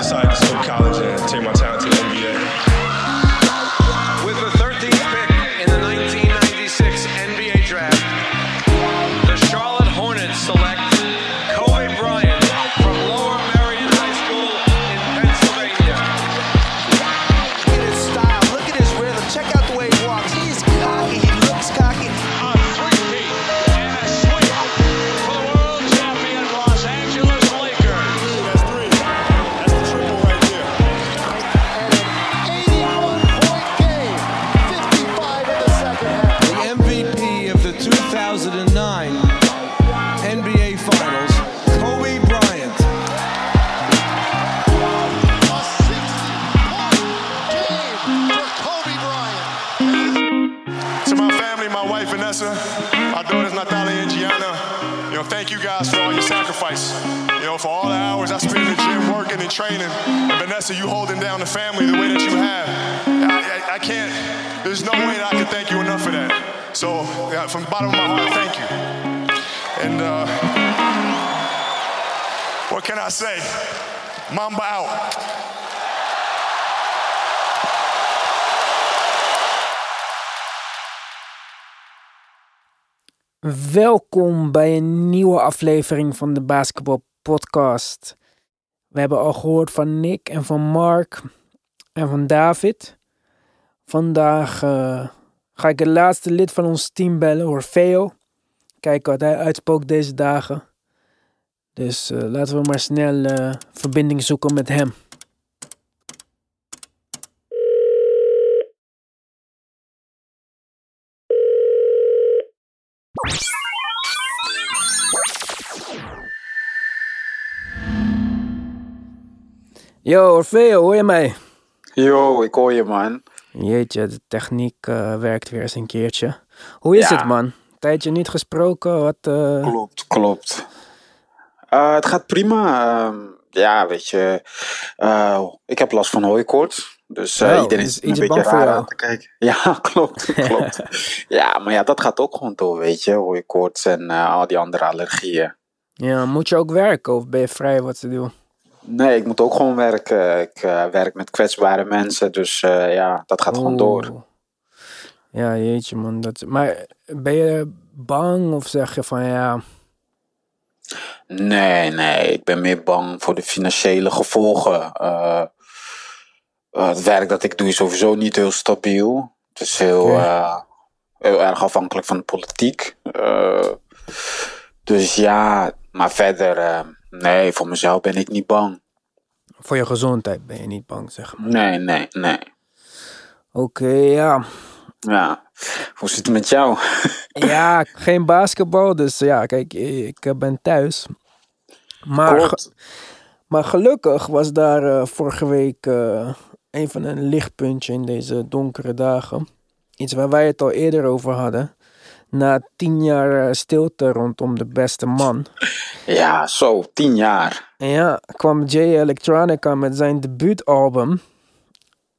decided to skip college for all the hours I spent in the gym working and training. And Vanessa, you holding down the family the way that you have. I, I, I can't, there's no way that I can thank you enough for that. So, yeah, from the bottom of my heart, thank you. And uh, what can I say? Mamba out. Welkom bij een nieuwe aflevering van de Basketball Podcast. We hebben al gehoord van Nick en van Mark en van David. Vandaag eh, ga ik het laatste lid van ons team bellen, Orfeo. Kijken wat hij uitspookt deze dagen. Dus eh, laten we maar snel eh, verbinding zoeken met hem. Yo, Orfeo, hoor je mij? Yo, ik hoor je man. Jeetje, de techniek eh, werkt weer eens een keertje. Hoe is Ja. het, man? Tijdje niet gesproken, wat... eh, Klopt, klopt. Eh, het gaat prima. Ehm, ja, weet je, ik heb last van hooikoorts. Dus Oh, iedereen is is een beetje raar aan te kijken. Ja, klopt, klopt. ja, maar ja, dat gaat ook gewoon door, weet je. Hooikoorts en al die andere allergieën. Ja, moet je ook werken of ben je vrij wat te doen? Nee, ik moet ook gewoon werken. Ik eh, werk met kwetsbare mensen, dus eh, ja, dat gaat gewoon door. Oeh. Ja, jeetje, man. Dat... Maar ben je bang of zeg je van ja... Nee, nee, ik ben meer bang voor de financiële gevolgen. Eh, het werk dat ik doe is sowieso niet heel stabiel. Het is heel, heel erg afhankelijk van de politiek. Dus ja, maar verder, nee, voor mezelf ben ik niet bang. Voor je gezondheid ben je niet bang, zeg maar. Nee, nee, nee. Oké, ja. Ja, hoe zit het met jou? Ja, geen basketbal, dus ja, kijk, ik ben thuis. Maar, ge- maar gelukkig was daar eh, vorige week eh, een van een lichtpuntje in deze donkere dagen. Iets waar wij het al eerder over hadden. Na tien jaar eh, stilte rondom de beste man. Ja, zo, tien jaar. Ja, kwam Jay Electronica met zijn debuutalbum.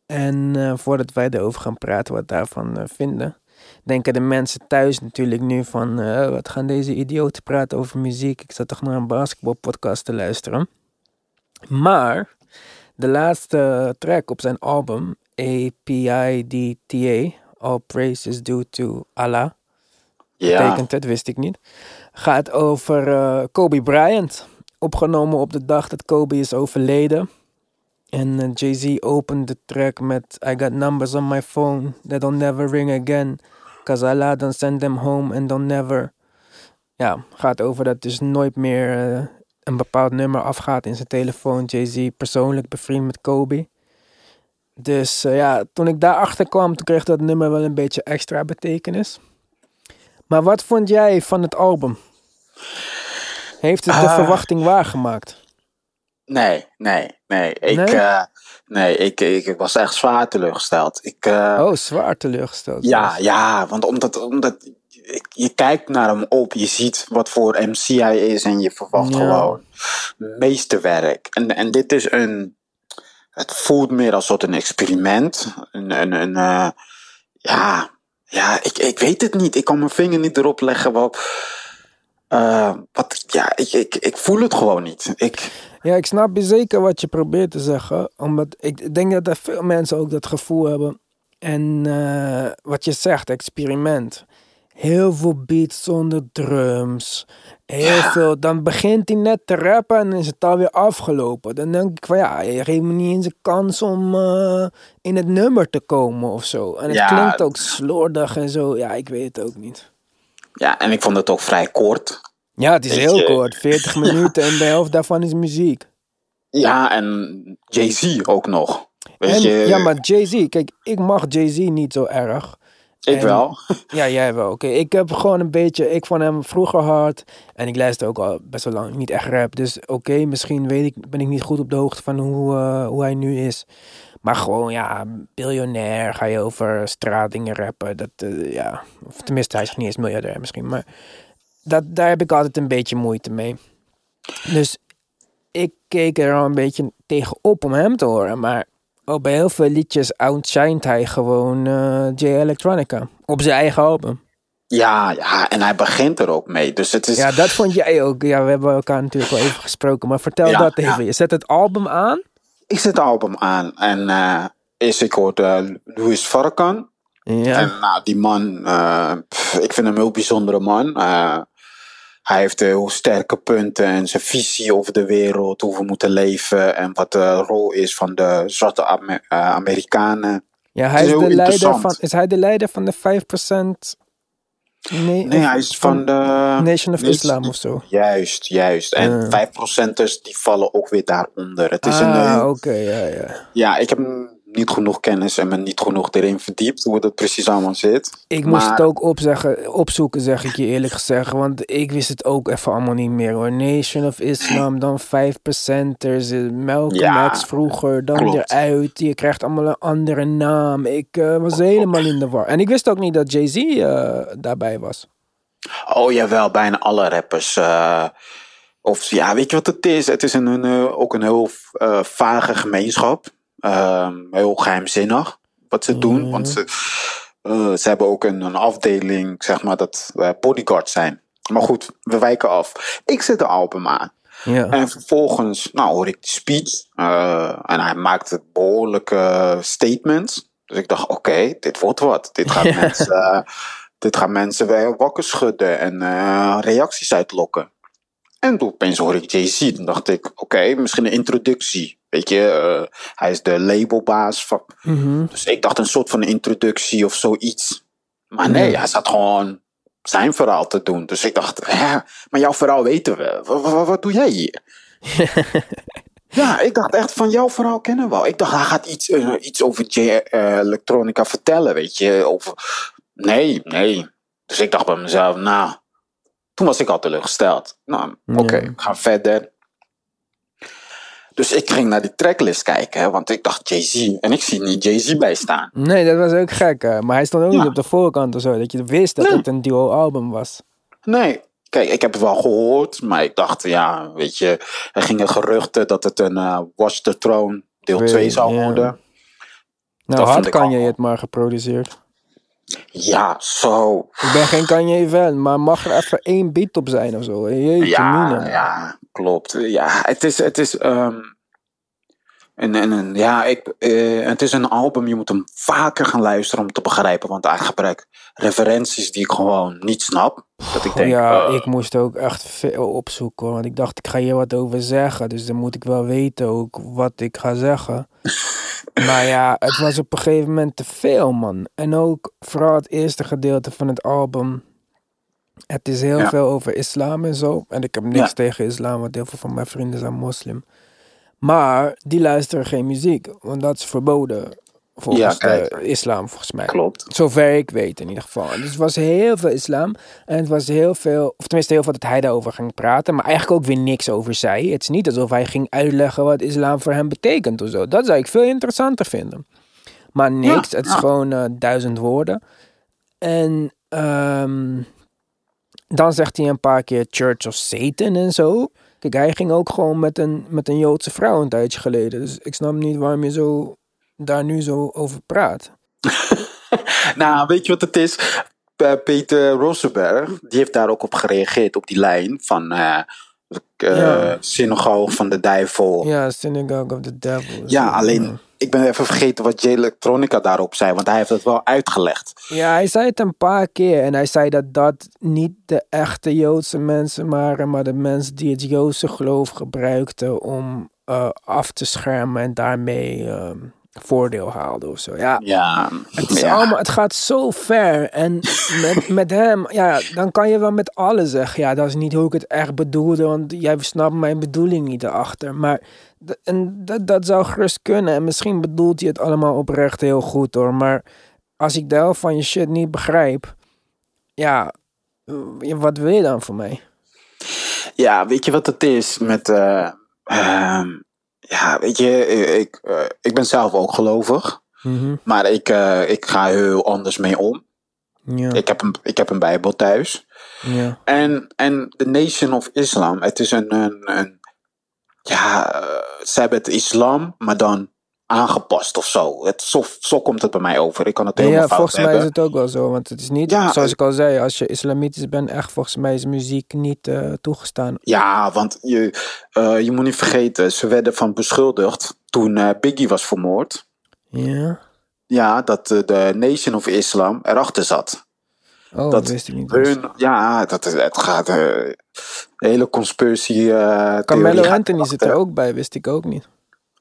En eh, voordat wij erover gaan praten wat daarvan eh, vinden, denken de mensen thuis natuurlijk nu van, wat gaan deze idioten praten over muziek? Ik zat toch naar een basketbalpodcast te luisteren. Maar de laatste track op zijn album, APIDTA, All Praise is Due to Allah, Ja, het, wist ik niet. Gaat over eh, Kobe Bryant. Opgenomen op de dag dat Kobe is overleden. En eh, Jay-Z opent de track met I got numbers on my phone that'll never ring again. Cause Allah don't send them home and don't never. Ja, gaat over dat dus nooit meer eh, een bepaald nummer afgaat in zijn telefoon. Jay-Z persoonlijk bevriend met Kobe. Dus ja, toen ik daarachter kwam, toen kreeg dat nummer wel een beetje extra betekenis. Maar wat vond jij van het album? Heeft het de Ah. verwachting waargemaakt? nee, nee, nee. Ik, Nee? eh, nee, ik, ik was echt zwaar teleurgesteld. Ik, eh, Oh, zwaar teleurgesteld. Ja, zelfs. ja, want omdat, omdat je, je kijkt naar hem op, je ziet wat voor MC hij is en je verwacht Ja. gewoon meesterwerk. En, en dit is een, het voelt meer als soort een experiment. Een, een, een eh, ja, ja ik, ik weet het niet. Ik kan mijn vinger niet erop leggen wat. Eh, wat, ja, ik, ik, ik voel het gewoon niet. Ik, Ja, ik snap je zeker wat je probeert te zeggen. Omdat ik denk dat er veel mensen ook dat gevoel hebben. En eh, wat je zegt, experiment. Heel veel beats zonder drums. Heel veel. Dan begint hij net te rappen en is het alweer afgelopen. Dan denk ik van ja, je geeft me niet eens een kans om eh, in het nummer te komen of zo. En het Ja. klinkt ook slordig en zo. Ja, ik weet het ook niet. ja, en ik vond het ook vrij kort. Ja, het is heel je- kort. 40 minuten en de helft daarvan is muziek. Ja, en Jay-Z ook nog. Weet En, je, ja, maar Jay-Z, kijk, ik mag Jay-Z niet zo erg. Ik en- wel. Ja, jij wel. Oké, ik heb gewoon een beetje, ik vond hem vroeger hard. En ik luister ook al best wel lang niet echt rap. Dus oké, misschien weet ik, ben ik niet goed op de hoogte van hoe, eh, hoe hij nu is. Maar gewoon, ja, biljonair, ga je over straatdingen rappen. Dat, eh, ja, of tenminste, hij is niet eens miljardair misschien. Maar dat, daar heb ik altijd een beetje moeite mee. Dus ik keek er al een beetje tegenop om hem te horen. Maar ook bij heel veel liedjes outshined hij gewoon eh J Electronica. Op zijn eigen album. Ja, ja, en hij begint er ook mee. Dus het is. Ja, dat vond jij ook. Ja, we hebben elkaar natuurlijk wel even gesproken. Maar vertel Ja, dat even. ja. Je zet het album aan. Ik zet het album aan en eh eerst ik hoorde Louis Farrakhan. Ja. En nou, die man, eh, pff, ik vind hem een heel bijzondere man. Eh, hij heeft heel sterke punten en zijn visie over de wereld, hoe we moeten leven en wat de rol is van de zwarte Amer- eh, Amerikanen. ja, hij is de leider van, is hij de leider van de 5%? Nee, Nee, hij is van de Nation of Islam of zo. Juist, juist. En Eh. 5%ers die vallen ook weer daaronder. Het is een, Ah, eh, oké, ja, ja. ja, ik heb niet genoeg kennis en me niet genoeg erin verdiept hoe dat precies allemaal zit. Ik moest het ook opzeggen, opzoeken, zeg ik je eerlijk gezegd. Want ik wist het ook even allemaal niet meer hoor. Nation of Islam, dan 5%ers, eh, Malcolm Ja, X vroeger, dan klopt. eruit. Je krijgt allemaal een andere naam. Ik eh, was helemaal in de war. En ik wist ook niet dat Jay-Z eh, daarbij was. Oh jawel, bijna alle rappers. of ja, weet je wat het is? Het is een, een, ook een heel vage gemeenschap. Ehm, heel geheimzinnig wat ze doen. Want ze, eh, ze hebben ook een, een afdeling, zeg maar, dat bodyguards zijn. Maar goed, we wijken af. Ik zet de album aan. Ja. En vervolgens nou, hoor ik de speech. eh, en hij maakte behoorlijke statements. Dus ik dacht, oké, dit wordt wat. Dit gaat, mensen, eh, dit gaat mensen weer wakker schudden en eh, reacties uitlokken. En toen opeens hoor ik Jay-Z. Dan dacht ik, oké, misschien een introductie. Weet je, eh, hij is de labelbaas van... Mhm. Dus ik dacht een soort van introductie of zoiets. Maar nee, hij zat gewoon zijn verhaal te doen. Dus ik dacht, hè, maar jouw verhaal weten we. Wat, doe jij hier? ja, ik dacht echt van jouw verhaal kennen we al. Ik dacht, hij gaat iets, eh, iets over J eh, Electronica vertellen, weet je. Over... Nee, nee. Dus ik dacht bij mezelf, nou, toen was ik al teleurgesteld. Nou, oké, Ja. ik ga verder. Dus ik ging naar die tracklist kijken, hè, want ik dacht Jay-Z. En ik zie niet Jay-Z bij staan. Nee, dat was ook gek. hè. Maar hij stond ook Ja. niet op de voorkant of zo. Dat je wist dat Nee. het een duo album was. Nee, kijk, ik heb het wel gehoord, maar ik dacht, ja, weet je, er gingen geruchten dat het een eh, Watch the Throne deel Twee, 2 zou worden. Nou, Dat had Kanye al- het maar geproduceerd. Ja, zo. Ik ben geen Kanye fan, maar mag er even één beat op zijn of zo? Jeetje Ja, mina. ja, klopt. Ja, het is, het is, ehm, en, en, ja, ik, eh, het is een album, je moet hem vaker gaan luisteren om te begrijpen, want hij gebruikt referenties die ik gewoon niet snap. Dat ik denk, ja, eh, ik moest ook echt veel opzoeken. Want ik dacht, ik ga hier wat over zeggen. Dus dan moet ik wel weten ook wat ik ga zeggen. maar ja, het was op een gegeven moment te veel, man. En ook vooral het eerste gedeelte van het album. Het is heel Ja. veel over islam en zo. En ik heb niks Ja. tegen islam, want heel veel van mijn vrienden zijn moslim. Maar die luisteren geen muziek, want dat is verboden. Volgens Ja, de islam, volgens mij. klopt. Zover ik weet in ieder geval. Dus het was heel veel islam. En het was heel veel, of tenminste heel veel dat hij daarover ging praten. Maar eigenlijk ook weer niks over zei. Het is niet alsof hij ging uitleggen wat islam voor hem betekent of zo. Dat zou ik veel interessanter vinden. Maar niks. Ja, het is ja. gewoon eh, duizend woorden. En ehm, dan zegt hij een paar keer Church of Satan en zo. Kijk, hij ging ook gewoon met een, met een Joodse vrouw een tijdje geleden. Dus ik snap niet waarom je zo, daar nu zo over praat. Nou, weet je wat het is? Peter Rosenberg, die heeft daar ook op gereageerd, op die lijn van Ja. Synagoge van de Duivel. Ja, Ja, Synagogue of the Devil. alleen ik ben even vergeten wat J Electronica daarop zei, want hij heeft het wel uitgelegd. Ja, hij zei het een paar keer. En hij zei dat dat niet de echte Joodse mensen waren, maar de mensen die het Joodse geloof gebruikten om eh, af te schermen en daarmee ehm, voordeel haalden of zo. Ja, Ja, het, is ja. allemaal, het gaat zo ver. En met, met hem, ja, dan kan je wel met alles zeggen. Ja, dat is niet hoe ik het echt bedoelde, want jij snapt mijn bedoeling niet erachter. Maar en dat, dat zou gerust kunnen. En misschien bedoelt hij het allemaal oprecht heel goed hoor. Maar als ik de helft van je shit niet begrijp, ja, eh, wat wil je dan voor mij? Ja, weet je wat het is met. eh, ehm, ja, weet je, ik, eh, ik ben zelf ook gelovig. Mhm. Maar ik, eh, ik ga heel anders mee om. Ja, Ik heb een, ik heb een Bijbel thuis. ja. En, en de Nation of Islam, het is een. een, een ja, eh, ze hebben het islam, maar dan aangepast of zo. Het, zo. Zo komt het bij mij over. Ik kan het helemaal Ja, fout volgens mij is het ook wel zo. Want het is niet, Ja, zoals ik al zei, als je islamitisch bent, echt volgens mij is muziek niet eh, toegestaan. Ja, want je, eh, je moet niet vergeten, ze werden van beschuldigd toen eh, Biggie was vermoord. Ja? Ja, dat de Nation of Islam erachter zat. Oh, dat wist ik niet. Hun, ja, dat, is- het gaat. eh, hele conspiracy. eh Carmelo theorie gaat Anthony zit er ook bij, wist ik ook niet.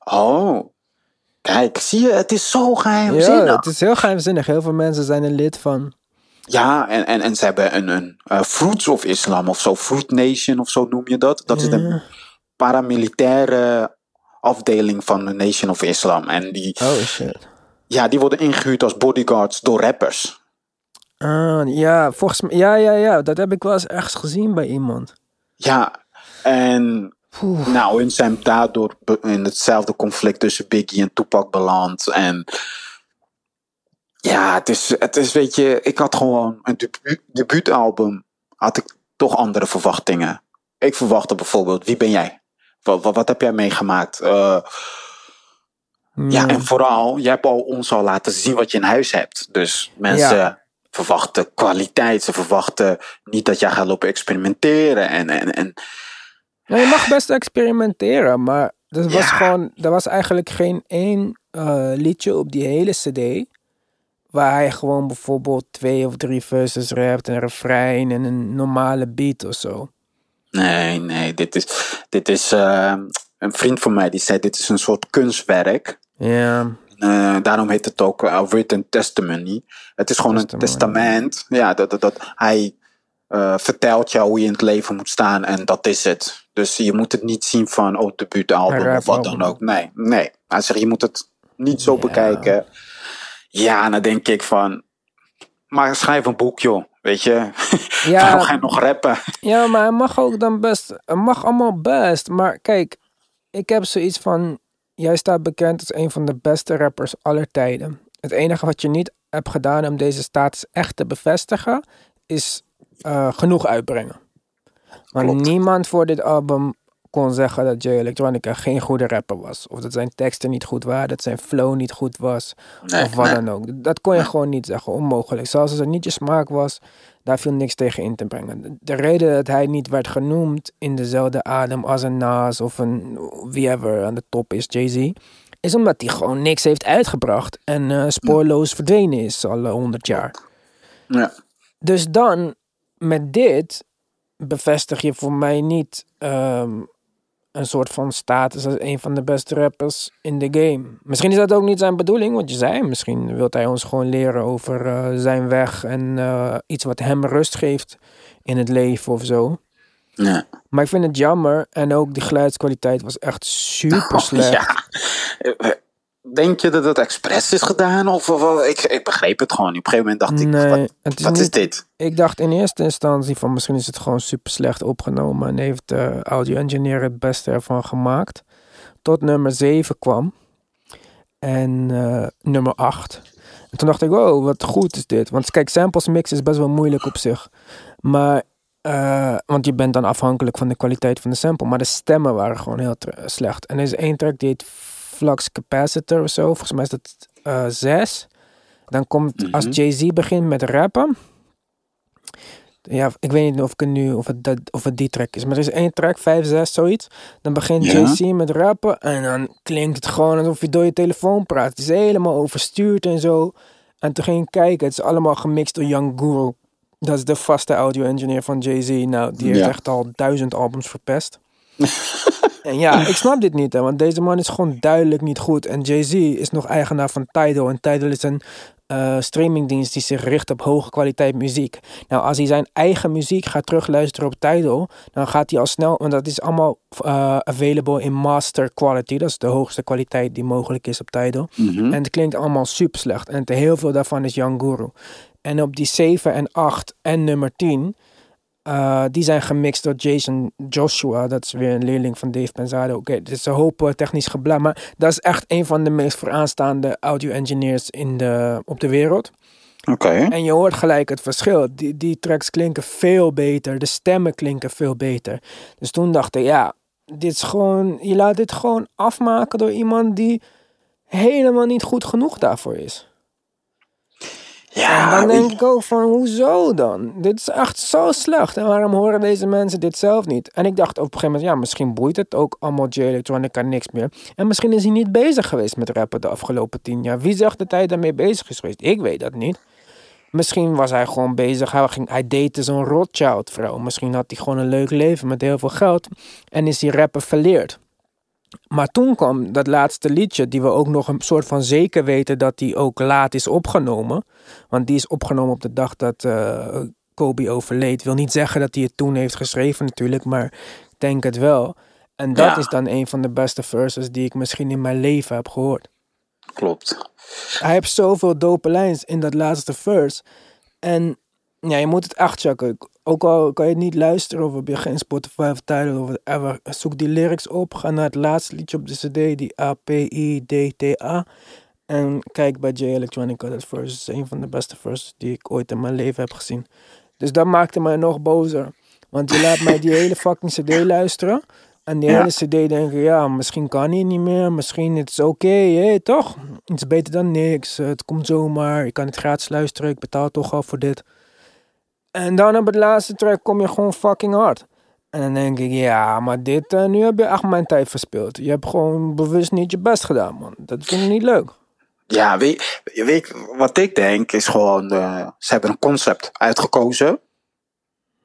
Oh. Kijk, zie je, het is zo Ja, geheimzinnig. het is heel geheimzinnig. Heel veel mensen zijn er lid van. Ja, en, en, en ze hebben een, een eh, Fruits of Islam of zo, Fruit Nation of zo noem je dat. Dat is de paramilitaire afdeling van de Nation of Islam. En die, Oh shit. ja, die worden ingehuurd als bodyguards door rappers. Ah, ja, volgens mij, ja, ja, ja, dat heb ik wel eens ergens gezien bij iemand. Ja, en nou, hun zijn daardoor in hetzelfde conflict tussen Biggie en Tupac beland. En ja, het is, het is, weet je, ik had gewoon een debu debuutalbum, had ik toch andere verwachtingen. Ik verwachtte bijvoorbeeld, wie ben jij? Wat, wat, wat heb jij meegemaakt? Eh, ja, en vooral, jij hebt al ons al laten zien wat je in huis hebt. Dus mensen Ja. Verwachten kwaliteit. Ze verwachten niet dat jij gaat lopen experimenteren. En, en, en Nou, je mag best experimenteren, maar er was Ja. gewoon, er was eigenlijk geen één eh, liedje op die hele CD waar hij gewoon bijvoorbeeld twee of drie verses rapt, een refrein en een normale beat of zo. nee, nee, dit is, dit is eh, een vriend van mij die zei: dit is een soort kunstwerk. Ja, Eh, daarom heet het ook uh, written testimony. Het is gewoon Testimony. een testament. Ja, dat, dat, dat hij eh, vertelt jou hoe je in het leven moet staan en dat is het. Dus je moet het niet zien van oh, debuutalbum Een of wat dan ook. Nee, nee. Hij zegt je moet het niet zo Ja. bekijken. Ja, dan denk ik van, maar schrijf een boek joh, weet je. Ja. Waarom ga je nog rappen? ja, maar hij mag ook dan best, het mag allemaal best, maar kijk, ik heb zoiets van, jij staat bekend als een van de beste rappers aller tijden. Het enige wat je niet hebt gedaan om deze status echt te bevestigen, is eh, genoeg uitbrengen. Maar Klopt. niemand voor dit album kon zeggen dat Jay Electronica geen goede rapper was. Of dat zijn teksten niet goed waren, dat zijn flow niet goed was. Nee, of wat nee. dan ook. Dat kon je gewoon niet zeggen, onmogelijk. Zelfs als het niet je smaak was, daar viel niks tegen in te brengen. De reden dat hij niet werd genoemd in dezelfde adem als een Nas of een wiever aan de top is, Jay-Z, is omdat hij gewoon niks heeft uitgebracht en eh, spoorloos verdwenen is al honderd jaar. Ja. Dus dan, met dit, bevestig je voor mij niet ehm, een soort van status als een van de beste rappers in de game. Misschien is dat ook niet zijn bedoeling, wat je zei. Misschien wil hij ons gewoon leren over eh, zijn weg en eh, iets wat hem rust geeft in het leven of zo. Ja. Maar ik vind het jammer en ook die geluidskwaliteit was echt super slecht. Ja. Denk je dat het expres is gedaan? Of, ik, ik begreep het gewoon. Op een gegeven moment dacht ik, Nee, wat, is wat is dit? Ik dacht in eerste instantie van misschien is het gewoon super slecht opgenomen en heeft de audio engineer het beste ervan gemaakt. Tot nummer 7 kwam en eh, nummer 8. En toen dacht ik, wow, wat goed is dit. Want kijk, samples mix is best wel moeilijk op zich. Maar, eh, want je bent dan afhankelijk van de kwaliteit van de sample. Maar de stemmen waren gewoon heel slecht. En er is één track die heet Flux Capacitor of zo. Volgens mij is dat eh 6. Dan komt, als Jay-Z begint met rappen, Ja, ik weet niet of, ik het nu, of, het, dat, of het die track is. Maar er is één track, 5, 6, zoiets. Dan begint Ja. JC met rappen. En dan klinkt het gewoon alsof je door je telefoon praat. Het is helemaal overstuurd en zo. En toen ging ik kijken. Het is allemaal gemixt door Young Guru. Dat is de vaste audio engineer van Jay-Z. Nou, die heeft Ja. echt al duizend albums verpest. en ja, ik snap dit niet, hè, want deze man is gewoon duidelijk niet goed. En Jay-Z is nog eigenaar van Tidal. En Tidal is een eh, streamingdienst die zich richt op hoge kwaliteit muziek. Nou, als hij zijn eigen muziek gaat terugluisteren op Tidal, dan gaat hij al snel, want dat is allemaal eh, available in master quality. Dat is de hoogste kwaliteit die mogelijk is op Tidal. En het klinkt allemaal super slecht. En te heel veel daarvan is Young Guru. En op die 7 en 8 en nummer 10, eh, die zijn gemixt door Jason Joshua. Dat is weer een leerling van Dave Pensado. Oké, dit is een hoop eh, technisch geblij. Maar dat is echt een van de meest vooraanstaande audio engineers in de, op de wereld. Oké. En je hoort gelijk het verschil. Die, die tracks klinken veel beter. De stemmen klinken veel beter. Dus toen dacht ik, ja, dit is gewoon, je laat dit gewoon afmaken door iemand die helemaal niet goed genoeg daarvoor is. Ja, En dan denk ik- ook van, hoezo dan? Dit is echt zo slecht. En waarom horen deze mensen dit zelf niet? En ik dacht op een gegeven moment, ja, misschien boeit het ook allemaal J-Electronica niks meer. En misschien is hij niet bezig geweest met rappen de afgelopen tien jaar. Wie zegt dat hij daarmee bezig is geweest? Ik weet dat niet. Misschien was hij gewoon bezig. Hij, ging, hij date zo'n Rothschild vrouw. Misschien had hij gewoon een leuk leven met heel veel geld. En is hij rappen verleerd. Maar toen kwam dat laatste liedje, die we ook nog een soort van zeker weten dat die ook laat is opgenomen. Want die is opgenomen op de dag dat eh, Kobe overleed. Wil niet zeggen dat hij het toen heeft geschreven natuurlijk, maar ik denk het wel. En dat Ja. is dan een van de beste verses die ik misschien in mijn leven heb gehoord. Klopt. Hij heeft zoveel dope lijns in dat laatste verse. En ja, je moet het echt checken. Ook al kan je het niet luisteren of heb je geen Spotify of Tidal of whatever. Zoek die lyrics op. Ga naar het laatste liedje op de cd, die A-P-I-D-T-A. En kijk bij J Electronica. Dat verse is een van de beste verses die ik ooit in mijn leven heb gezien. Dus dat maakte mij nog bozer. Want je laat mij die hele fucking cd luisteren. En die Ja. hele cd denken, ja, misschien kan hij niet meer. Misschien het is oké, hé, toch? Iets beter dan niks. Het komt zomaar. Je kan het gratis luisteren. Ik betaal toch al voor dit. En dan op het laatste track kom je gewoon fucking hard. En dan denk ik, ja, maar dit, eh, nu heb je echt mijn tijd verspeeld. Je hebt gewoon bewust niet je best gedaan, man. Dat vind ik niet leuk. Ja, weet, weet je, wat ik denk is gewoon, eh, ze hebben een concept uitgekozen.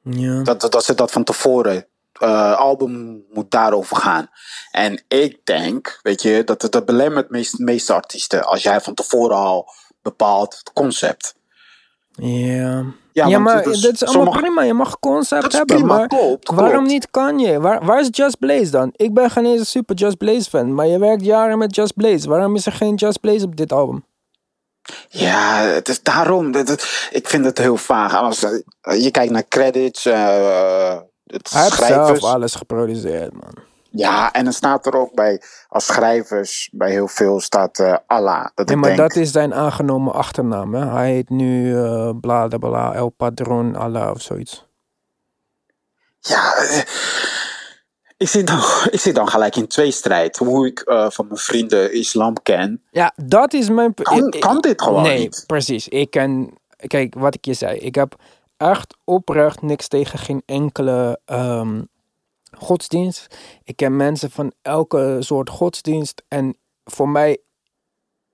Ja. Dat, dat, dat ze dat van tevoren, eh album moet daarover gaan. En ik denk, weet je, dat dat, dat belemmert meest, meeste artiesten. Als jij van tevoren al bepaalt het concept. Ja. Ja, maar is- dat is allemaal sommige- prima. Je mag concept Dat is hebben. prima, maar klopt, waarom klopt. niet Kanye? Waar, waar is Just Blaze dan? Ik ben geen eens een super Just Blaze fan. Maar je werkt jaren met Just Blaze. Waarom is er geen Just Blaze op dit album? Ja, het is daarom. Ik vind het heel vaag. Als eh, je kijkt naar credits, eh het Hij heeft zelf alles geproduceerd, man. Ja, en dan staat er ook bij, als schrijvers, bij heel veel staat eh Allah. Dat Nee, maar denk, dat is zijn aangenomen achternaam. Hè? Hij heet nu eh bla bla bla El Padron Allah of zoiets. Ja, eh, ik zit, dan, ik zit dan gelijk in twee strijd. Hoe ik van mijn vrienden islam ken. Ja, dat is mijn... Kan- ik- kan dit gewoon nee, niet? precies. Ik ken... Kijk, wat ik je zei. Ik heb echt oprecht niks tegen geen enkele ehm, godsdienst. Ik ken mensen van elke soort godsdienst. En voor mij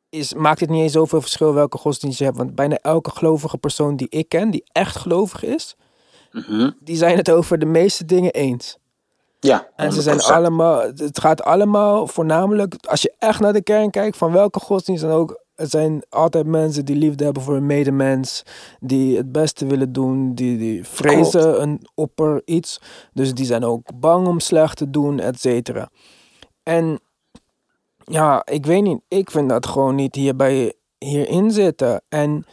is, maakt het niet eens zoveel verschil welke godsdienst je hebt. Want bijna elke gelovige persoon die ik ken, die echt gelovig is... Mhm. Die zijn het over de meeste dingen eens. Ja, En ze zijn 100%. allemaal, het gaat allemaal voornamelijk, als je echt naar de kern kijkt, van welke godsdienst dan ook. Het zijn altijd mensen die liefde hebben voor hun medemens, die het beste willen doen, die, die vrezen een opper iets. Dus die zijn ook bang om slecht te doen, et cetera. En ja, ik weet niet, ik vind dat gewoon niet hierbij hierin zitten. En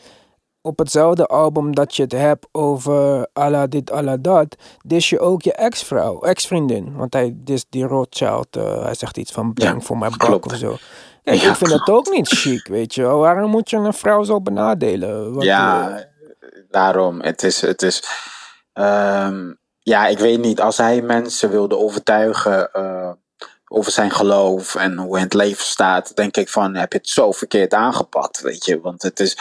op hetzelfde album dat je het hebt over Allah dit, Allah dat, dis je ook je ex-vrouw, ex-vriendin. Want hij dis die Rothschild, eh, hij zegt iets van bang voor mijn bak klopt. of zo. Ja, ik vind dat ook niet chic, weet je wel. Waarom moet je een vrouw zo benadelen? Wat, Ja, eh, daarom. Het is. Het is ehm, ja, ik weet niet. Als hij mensen wilde overtuigen eh, over zijn geloof en hoe hij in het leven staat, denk ik van heb je het zo verkeerd aangepakt, weet je? Want het is.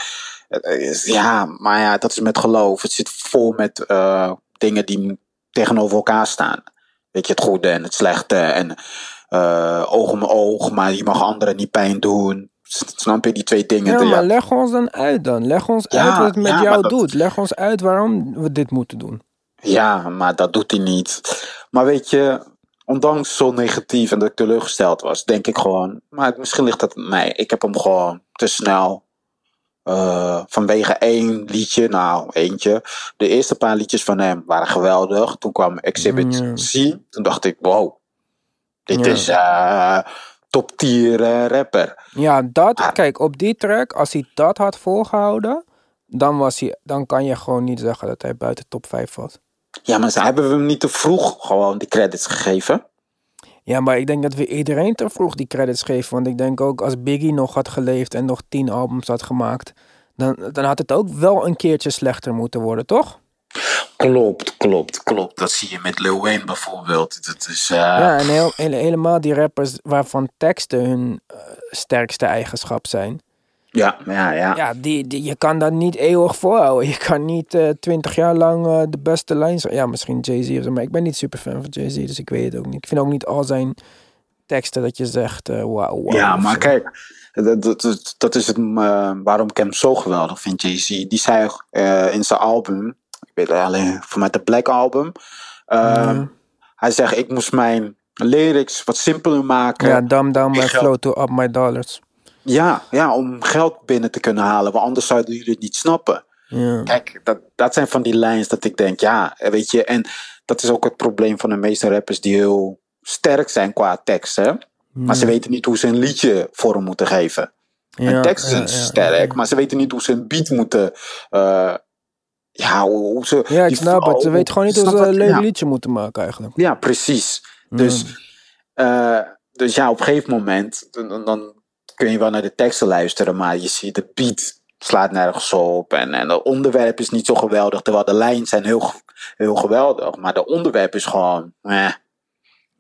eh, is- ja, maar ja, dat is met geloof. Het zit vol met eh, dingen die tegenover elkaar staan. Weet je, het goede en het slechte. En eh, oog om oog, maar je mag anderen niet pijn doen. Snap je die twee dingen? Ja, maar leg ons dan uit dan. Leg ons Ja, uit wat het met ja, jou dat- doet. Leg ons uit waarom we dit moeten doen. Ja, maar dat doet hij niet. Maar weet je, ondanks zo negatief en dat ik teleurgesteld was, denk ik gewoon, maar misschien ligt dat aan mij. Ik heb hem gewoon te snel. eh, vanwege één liedje, nou eentje. De eerste paar liedjes van hem waren geweldig. Toen kwam Exhibit Ja. C. Toen dacht ik, wow, dit Ja. is eh top tier eh, rapper. Ja, dat, Ah. kijk, op die track, als hij dat had volgehouden, dan, was hij, dan kan je gewoon niet zeggen dat hij buiten top 5 was. Ja, maar ze hebben we hem niet te vroeg gewoon die credits gegeven. Ja, maar ik denk dat we iedereen te vroeg die credits geven. Want ik denk ook als Biggie nog had geleefd en nog tien albums had gemaakt, dan, dan had het ook wel een keertje slechter moeten worden, toch? Klopt, klopt, klopt. Dat zie je met Lil Wayne bijvoorbeeld. Dat is, eh, Ja, en heel, hele- helemaal die rappers waarvan teksten hun eh, sterkste eigenschap zijn. Ja, ja, ja. Ja, die, die, je kan dat niet eeuwig volhouden. Je kan niet eh, twintig jaar lang de beste lijn zijn. Ja, misschien Jay-Z of zo, maar ik ben niet super fan van Jay-Z, dus ik weet het ook niet. Ik vind ook niet al zijn teksten dat je zegt, wauw, wauw. Ja, maar zo. kijk, dat, dat, dat, dat is het, waarom ik hem zo geweldig vind, Jay-Z. Die zei eh, in zijn album, weet alleen voor mij de Black Album, eh, Mhm. hij zegt, ik moest mijn lyrics wat simpeler maken. Ja, dumb down my flow to up my dollars. Ja, ja, om geld binnen te kunnen halen, want anders zouden jullie het niet snappen. Ja. Kijk, dat, dat zijn van die lijns dat ik denk, ja, weet je, en dat is ook het probleem van de meeste rappers die heel sterk zijn qua tekst, hè. Maar ze weten niet hoe ze een liedje vorm moeten geven. Ja, Een tekst is ja, ja, sterk, ja. maar ze weten niet hoe ze een beat moeten. eh, ja, hoe, ze. Ja, ik snap het. Ze weten gewoon niet hoe ze een leuk liedje moeten maken eigenlijk. Ja, precies. Dus, eh, dus ja, op een gegeven moment dan, dan kun je wel naar de teksten luisteren, maar je ziet de beat slaat nergens op en, en het onderwerp is niet zo geweldig, terwijl de lijns zijn heel, heel geweldig, maar de onderwerp is gewoon. Eh.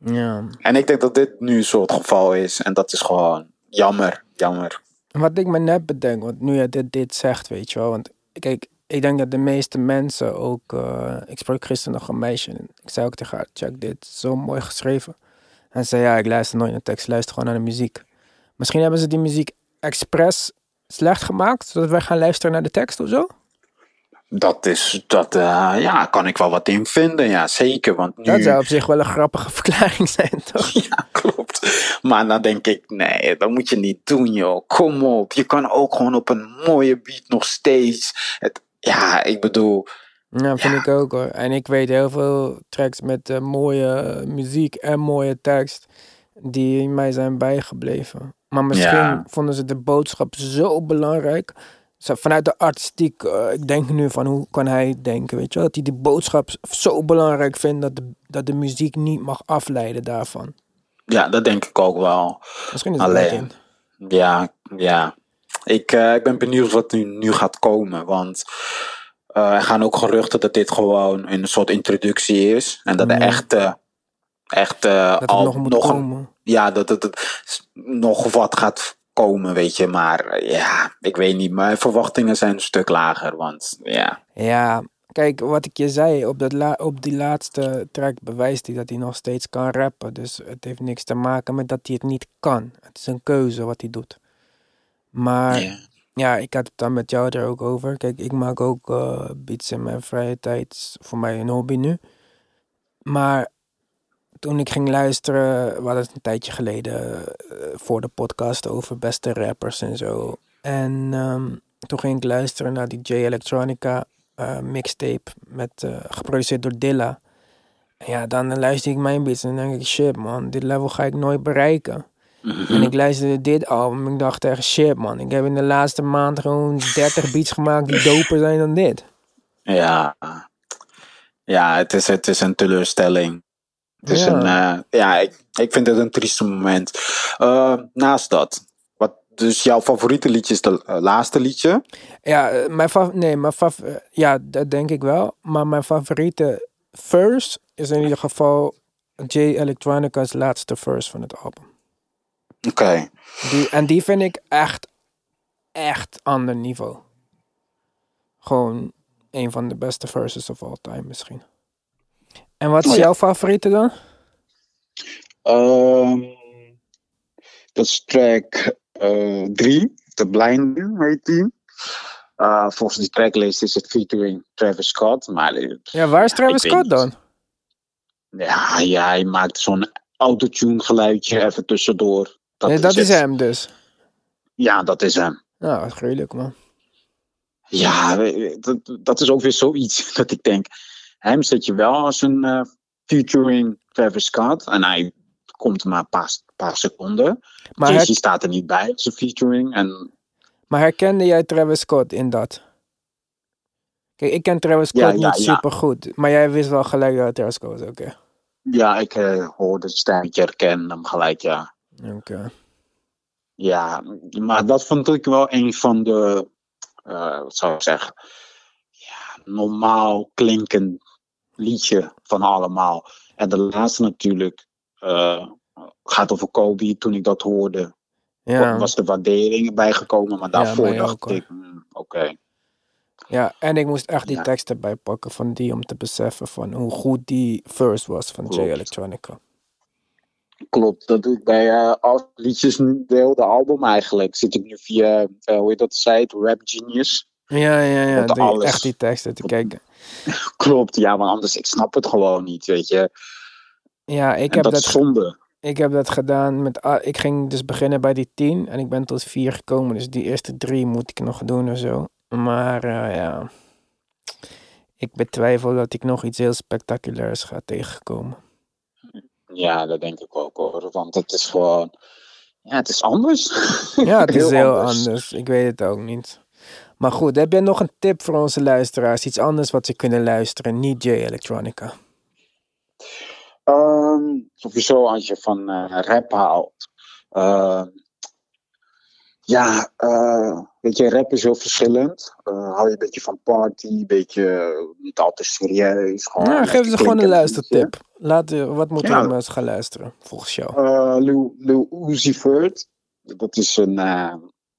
Ja. En ik denk dat dit nu zo het geval is en dat is gewoon jammer, jammer. Wat ik me net bedenk, want nu je dit, dit zegt, weet je wel. Want kijk, ik denk dat de meeste mensen ook... eh, ik sprak gisteren nog een meisje en ik zei ook tegen haar, check dit, zo mooi geschreven. En ze zei, ja, ik luister nooit naar tekst, luister gewoon naar de muziek. Misschien hebben ze die muziek expres slecht gemaakt, zodat wij gaan luisteren naar de tekst of zo? Dat is, dat, eh, ja, kan ik wel wat in vinden, ja, zeker. Want nu, Dat zou op zich wel een grappige verklaring zijn, toch? ja, klopt. Maar dan denk ik, nee, dat moet je niet doen, joh. Kom op, je kan ook gewoon op een mooie beat nog steeds. Het, ja, ik bedoel, Ja, vind ik ook hoor. En ik weet heel veel tracks met eh, mooie eh, muziek en mooie tekst die mij zijn bijgebleven. Maar misschien Ja. vonden ze de boodschap zo belangrijk. Vanuit de artistiek, eh, ik denk nu van hoe kan hij denken, weet je wel? Dat hij de boodschap zo belangrijk vindt dat de, dat de muziek niet mag afleiden daarvan. ja, dat denk ik ook wel. Misschien is het Alleen. Ja, ja. Ik, eh, ik ben benieuwd wat nu, nu gaat komen. Want eh, er gaan ook geruchten dat dit gewoon een soort introductie is. En dat de echte, echte het al- nog komen. ja, dat het, nog wat gaat komen, weet je. Maar eh, ja, ik weet niet. Mijn verwachtingen zijn een stuk lager. Want ja, Ja, kijk, wat ik je zei, op, dat la op die laatste track bewijst hij dat hij nog steeds kan rappen. Dus het heeft niks te maken met dat hij het niet kan. Het is een keuze wat hij doet. Maar Ja. ja, ik had het dan met jou er ook over. Kijk, ik maak ook eh, beats in mijn vrije tijd. Is voor mij een hobby nu. Maar toen ik ging luisteren, we hadden het een tijdje geleden eh, voor de podcast over beste rappers en zo. En ehm, toen ging ik luisteren naar die J Electronica eh, mixtape met, geproduceerd door Dilla. En ja, dan luister ik mijn beats en dan denk ik, shit man, dit level ga ik nooit bereiken. En ik luisterde dit album en ik dacht echt, shit man, ik heb in de laatste maand gewoon 30 beats gemaakt die doper zijn dan dit. ja. Ja, het is, het is een teleurstelling. Het is Ja. een, eh, ja, ik, ik vind het een trieste moment. Eh, naast dat, wat, dus jouw favoriete liedje is de eh, laatste liedje? Ja, mijn fav nee, mijn fav ja, dat denk ik wel. Maar mijn favoriete verse is in ieder geval J Electronica's laatste verse van het album. Oké. Die, en die vind ik echt, echt ander niveau. Gewoon een van de beste verses of all time misschien. En wat is Oh ja. jouw favoriete dan? Ehm, dat is track 3, The Blind, heet die. Eh, volgens die tracklist is het featuring Travis Scott. Maar eh, Ja, waar is Travis Scott dan? ja, ja, hij maakt zo'n autotune geluidje even tussendoor. Dat, nee, dat is hem dus. Ja, dat is hem. Nou, wat gruwelijk man. Ja, dat, dat is ook weer zoiets dat ik denk. Hem zet je wel als een eh, featuring Travis Scott. En hij komt maar een paar, paar seconden. Maar, Jay-Z her- staat er niet bij als een featuring. En maar herkende jij Travis Scott in dat? Kijk, ik ken Travis Scott Ja, ja, niet ja. super goed. Maar jij wist wel gelijk dat Travis Scott was, oké. ja, ik eh, hoorde het stemmetje, herken hem gelijk, ja. Oké. Ja, maar dat vond ik wel een van de, eh, wat zou ik zeggen, ja, normaal klinkend liedje van allemaal. En de laatste natuurlijk eh, gaat over Kobe. Toen ik dat hoorde, Ja. was de waardering bijgekomen. Maar daarvoor dacht ook, ik, hmm, oké. ja, en ik moest echt die Ja. tekst erbij pakken van die om te beseffen van hoe goed die verse was van J. Electronica. Klopt, dat doe ik bij al liedjes, de hele album eigenlijk. Zit ik nu via, eh, hoe heet dat site, Rap Genius. Ja, ja, ja. Alles- echt die teksten te kijken. Klopt, ja, maar anders, ik snap het gewoon niet, weet je. Ja, ik en heb dat, dat, is zonde. ik heb dat gedaan met. ah, Ik ging dus beginnen bij die 10 en ik ben tot 4 gekomen. Dus die eerste drie moet ik nog doen of zo. Maar eh, ja. Ik betwijfel dat ik nog iets heel spectaculairs ga tegenkomen. Ja, dat denk ik ook hoor. Want het is gewoon. Ja, het is anders. Ja, het is heel anders. Ik weet het ook niet. Maar goed, heb jij nog een tip voor onze luisteraars? Iets anders wat ze kunnen luisteren, niet J Electronica. Ehm, sowieso als je van eh, rap haalt. Ehm, ja, eh, weet je, rap is heel verschillend. Eh hou je een beetje van party, een beetje eh, niet al te serieus. Gewoon Nou, geef ze gewoon een luistertip. Laat, wat moeten Ja. de mensen gaan luisteren, volgens jou? Lil, Lil Uzi Vert. Dat is een,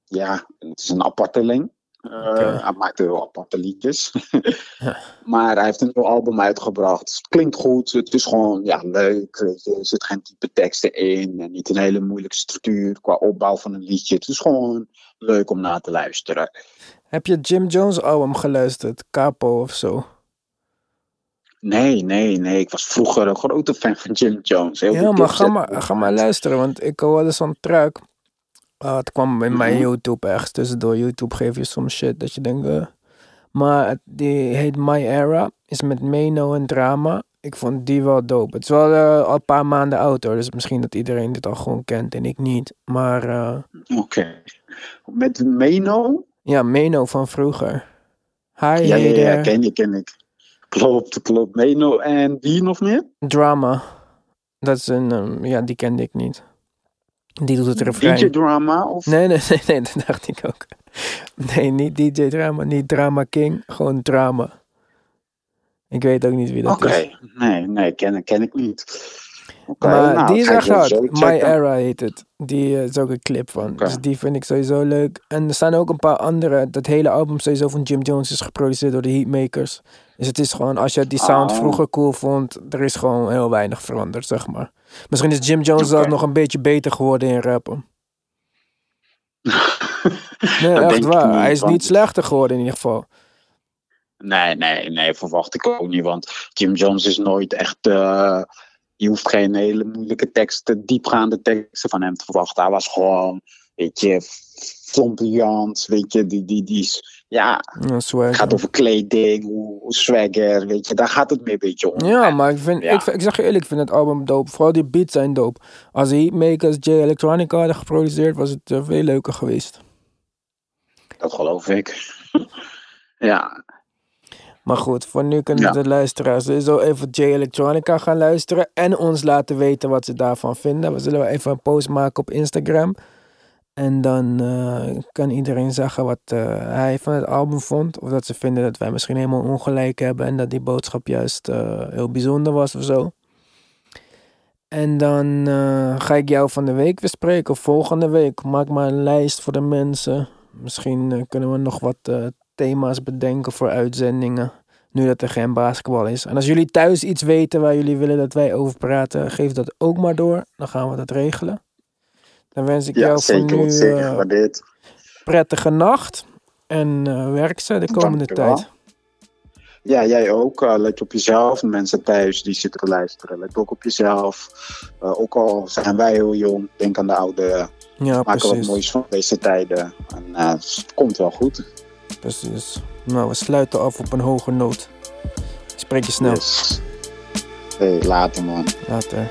ja, het is een apparteling. Eh, Oké. Hij maakt heel aparte liedjes. maar hij heeft een nieuw album uitgebracht. Het klinkt goed. Het is gewoon ja, leuk. Er zit geen type teksten in. En niet een hele moeilijke structuur qua opbouw van een liedje. Het is gewoon leuk om naar te luisteren. Heb je Jim Jones album geluisterd? Capo of zo? Nee, nee, nee. Ik was vroeger een grote fan van Jim Jones. Heel Ja, maar ga maar, ga maar luisteren, want ik hoor wel eens zo'n track. Ah, het kwam in mijn Mhm. YouTube ergens tussendoor. YouTube geef je soms shit dat je denkt... eh. Maar die heet My Era. Is met Meno en Drama. Ik vond die wel dope. Het is wel eh, al een paar maanden oud hoor. Dus misschien dat iedereen dit al gewoon kent en ik niet. Maar eh, Oké. Met Meno? ja, Meno van vroeger. Hi, Ja, ja, ken ik, ken ik. Klopt, klopt. Meno en wie nog meer? Drama. Dat is een... ehm, ja, die kende ik niet. Die doet het refrein. DJ Drama? Of... Nee, nee, nee, nee, dat dacht ik ook. Nee, niet DJ Drama, niet Drama King, gewoon Drama. Ik weet ook niet wie dat Oké, is. nee, nee, ken, ken ik niet. Oké, Maar nou, die is echt hard. My. Era heet het. Die eh, is ook een clip van. Oké. Dus die vind ik sowieso leuk. En er staan ook een paar andere. Dat hele album sowieso van Jim Jones is geproduceerd door de Heatmakers. Dus het is gewoon, als je die sound Oh. vroeger cool vond, er is gewoon heel weinig veranderd, zeg maar. Misschien is Jim Jones zelfs nog een beetje beter geworden in rappen. Nee, Dat echt waar. niet, Hij is want- niet slechter geworden in ieder geval. Nee, nee, nee, verwacht ik ook niet. Want Jim Jones is nooit echt. eh, je hoeft geen hele moeilijke teksten, diepgaande teksten van hem te verwachten. Hij was gewoon, weet je, flamboyant, weet je, die, die, die is. Ja, het gaat over kleding, hoe, hoe swagger, weet je, daar gaat het meer een beetje om. Ja, maar ik, vind, Ja. ik, zeg je eerlijk, ik vind het album dope. Vooral die beats zijn dope. Als Heatmakers J Electronica hadden geproduceerd, was het eh, veel leuker geweest. Dat geloof ik. ja, Maar goed, voor nu kunnen Ja. de luisteraars sowieso even J Electronica gaan luisteren. En ons laten weten wat ze daarvan vinden. We zullen wel even een post maken op Instagram. En dan eh, kan iedereen zeggen wat eh, hij van het album vond. Of dat ze vinden dat wij misschien helemaal ongelijk hebben. En dat die boodschap juist eh, heel bijzonder was of zo. En dan ga ik jou van de week weer spreken. Of volgende week. Maak maar een lijst voor de mensen. Misschien kunnen we nog wat thema's bedenken voor uitzendingen. Nu dat er geen basketbal is. En als jullie thuis iets weten waar jullie willen dat wij over praten, geef dat ook maar door. Dan gaan we dat regelen. Dan wens ik Ja, jou voor zeker. nu wordt zeker eh, prettige nacht. En eh werk ze de komende tijd. Ja, jij ook. Eh, let op jezelf. Mensen thuis die zitten te luisteren. Let ook op jezelf. Ook al zijn wij heel jong, denk aan de ouderen. Ja, Maak er wat moois van deze tijden. En het komt wel goed. precies. Nou, we sluiten af op een hoge noot. Ik spreek je snel. Yes. Hey, later man. Later.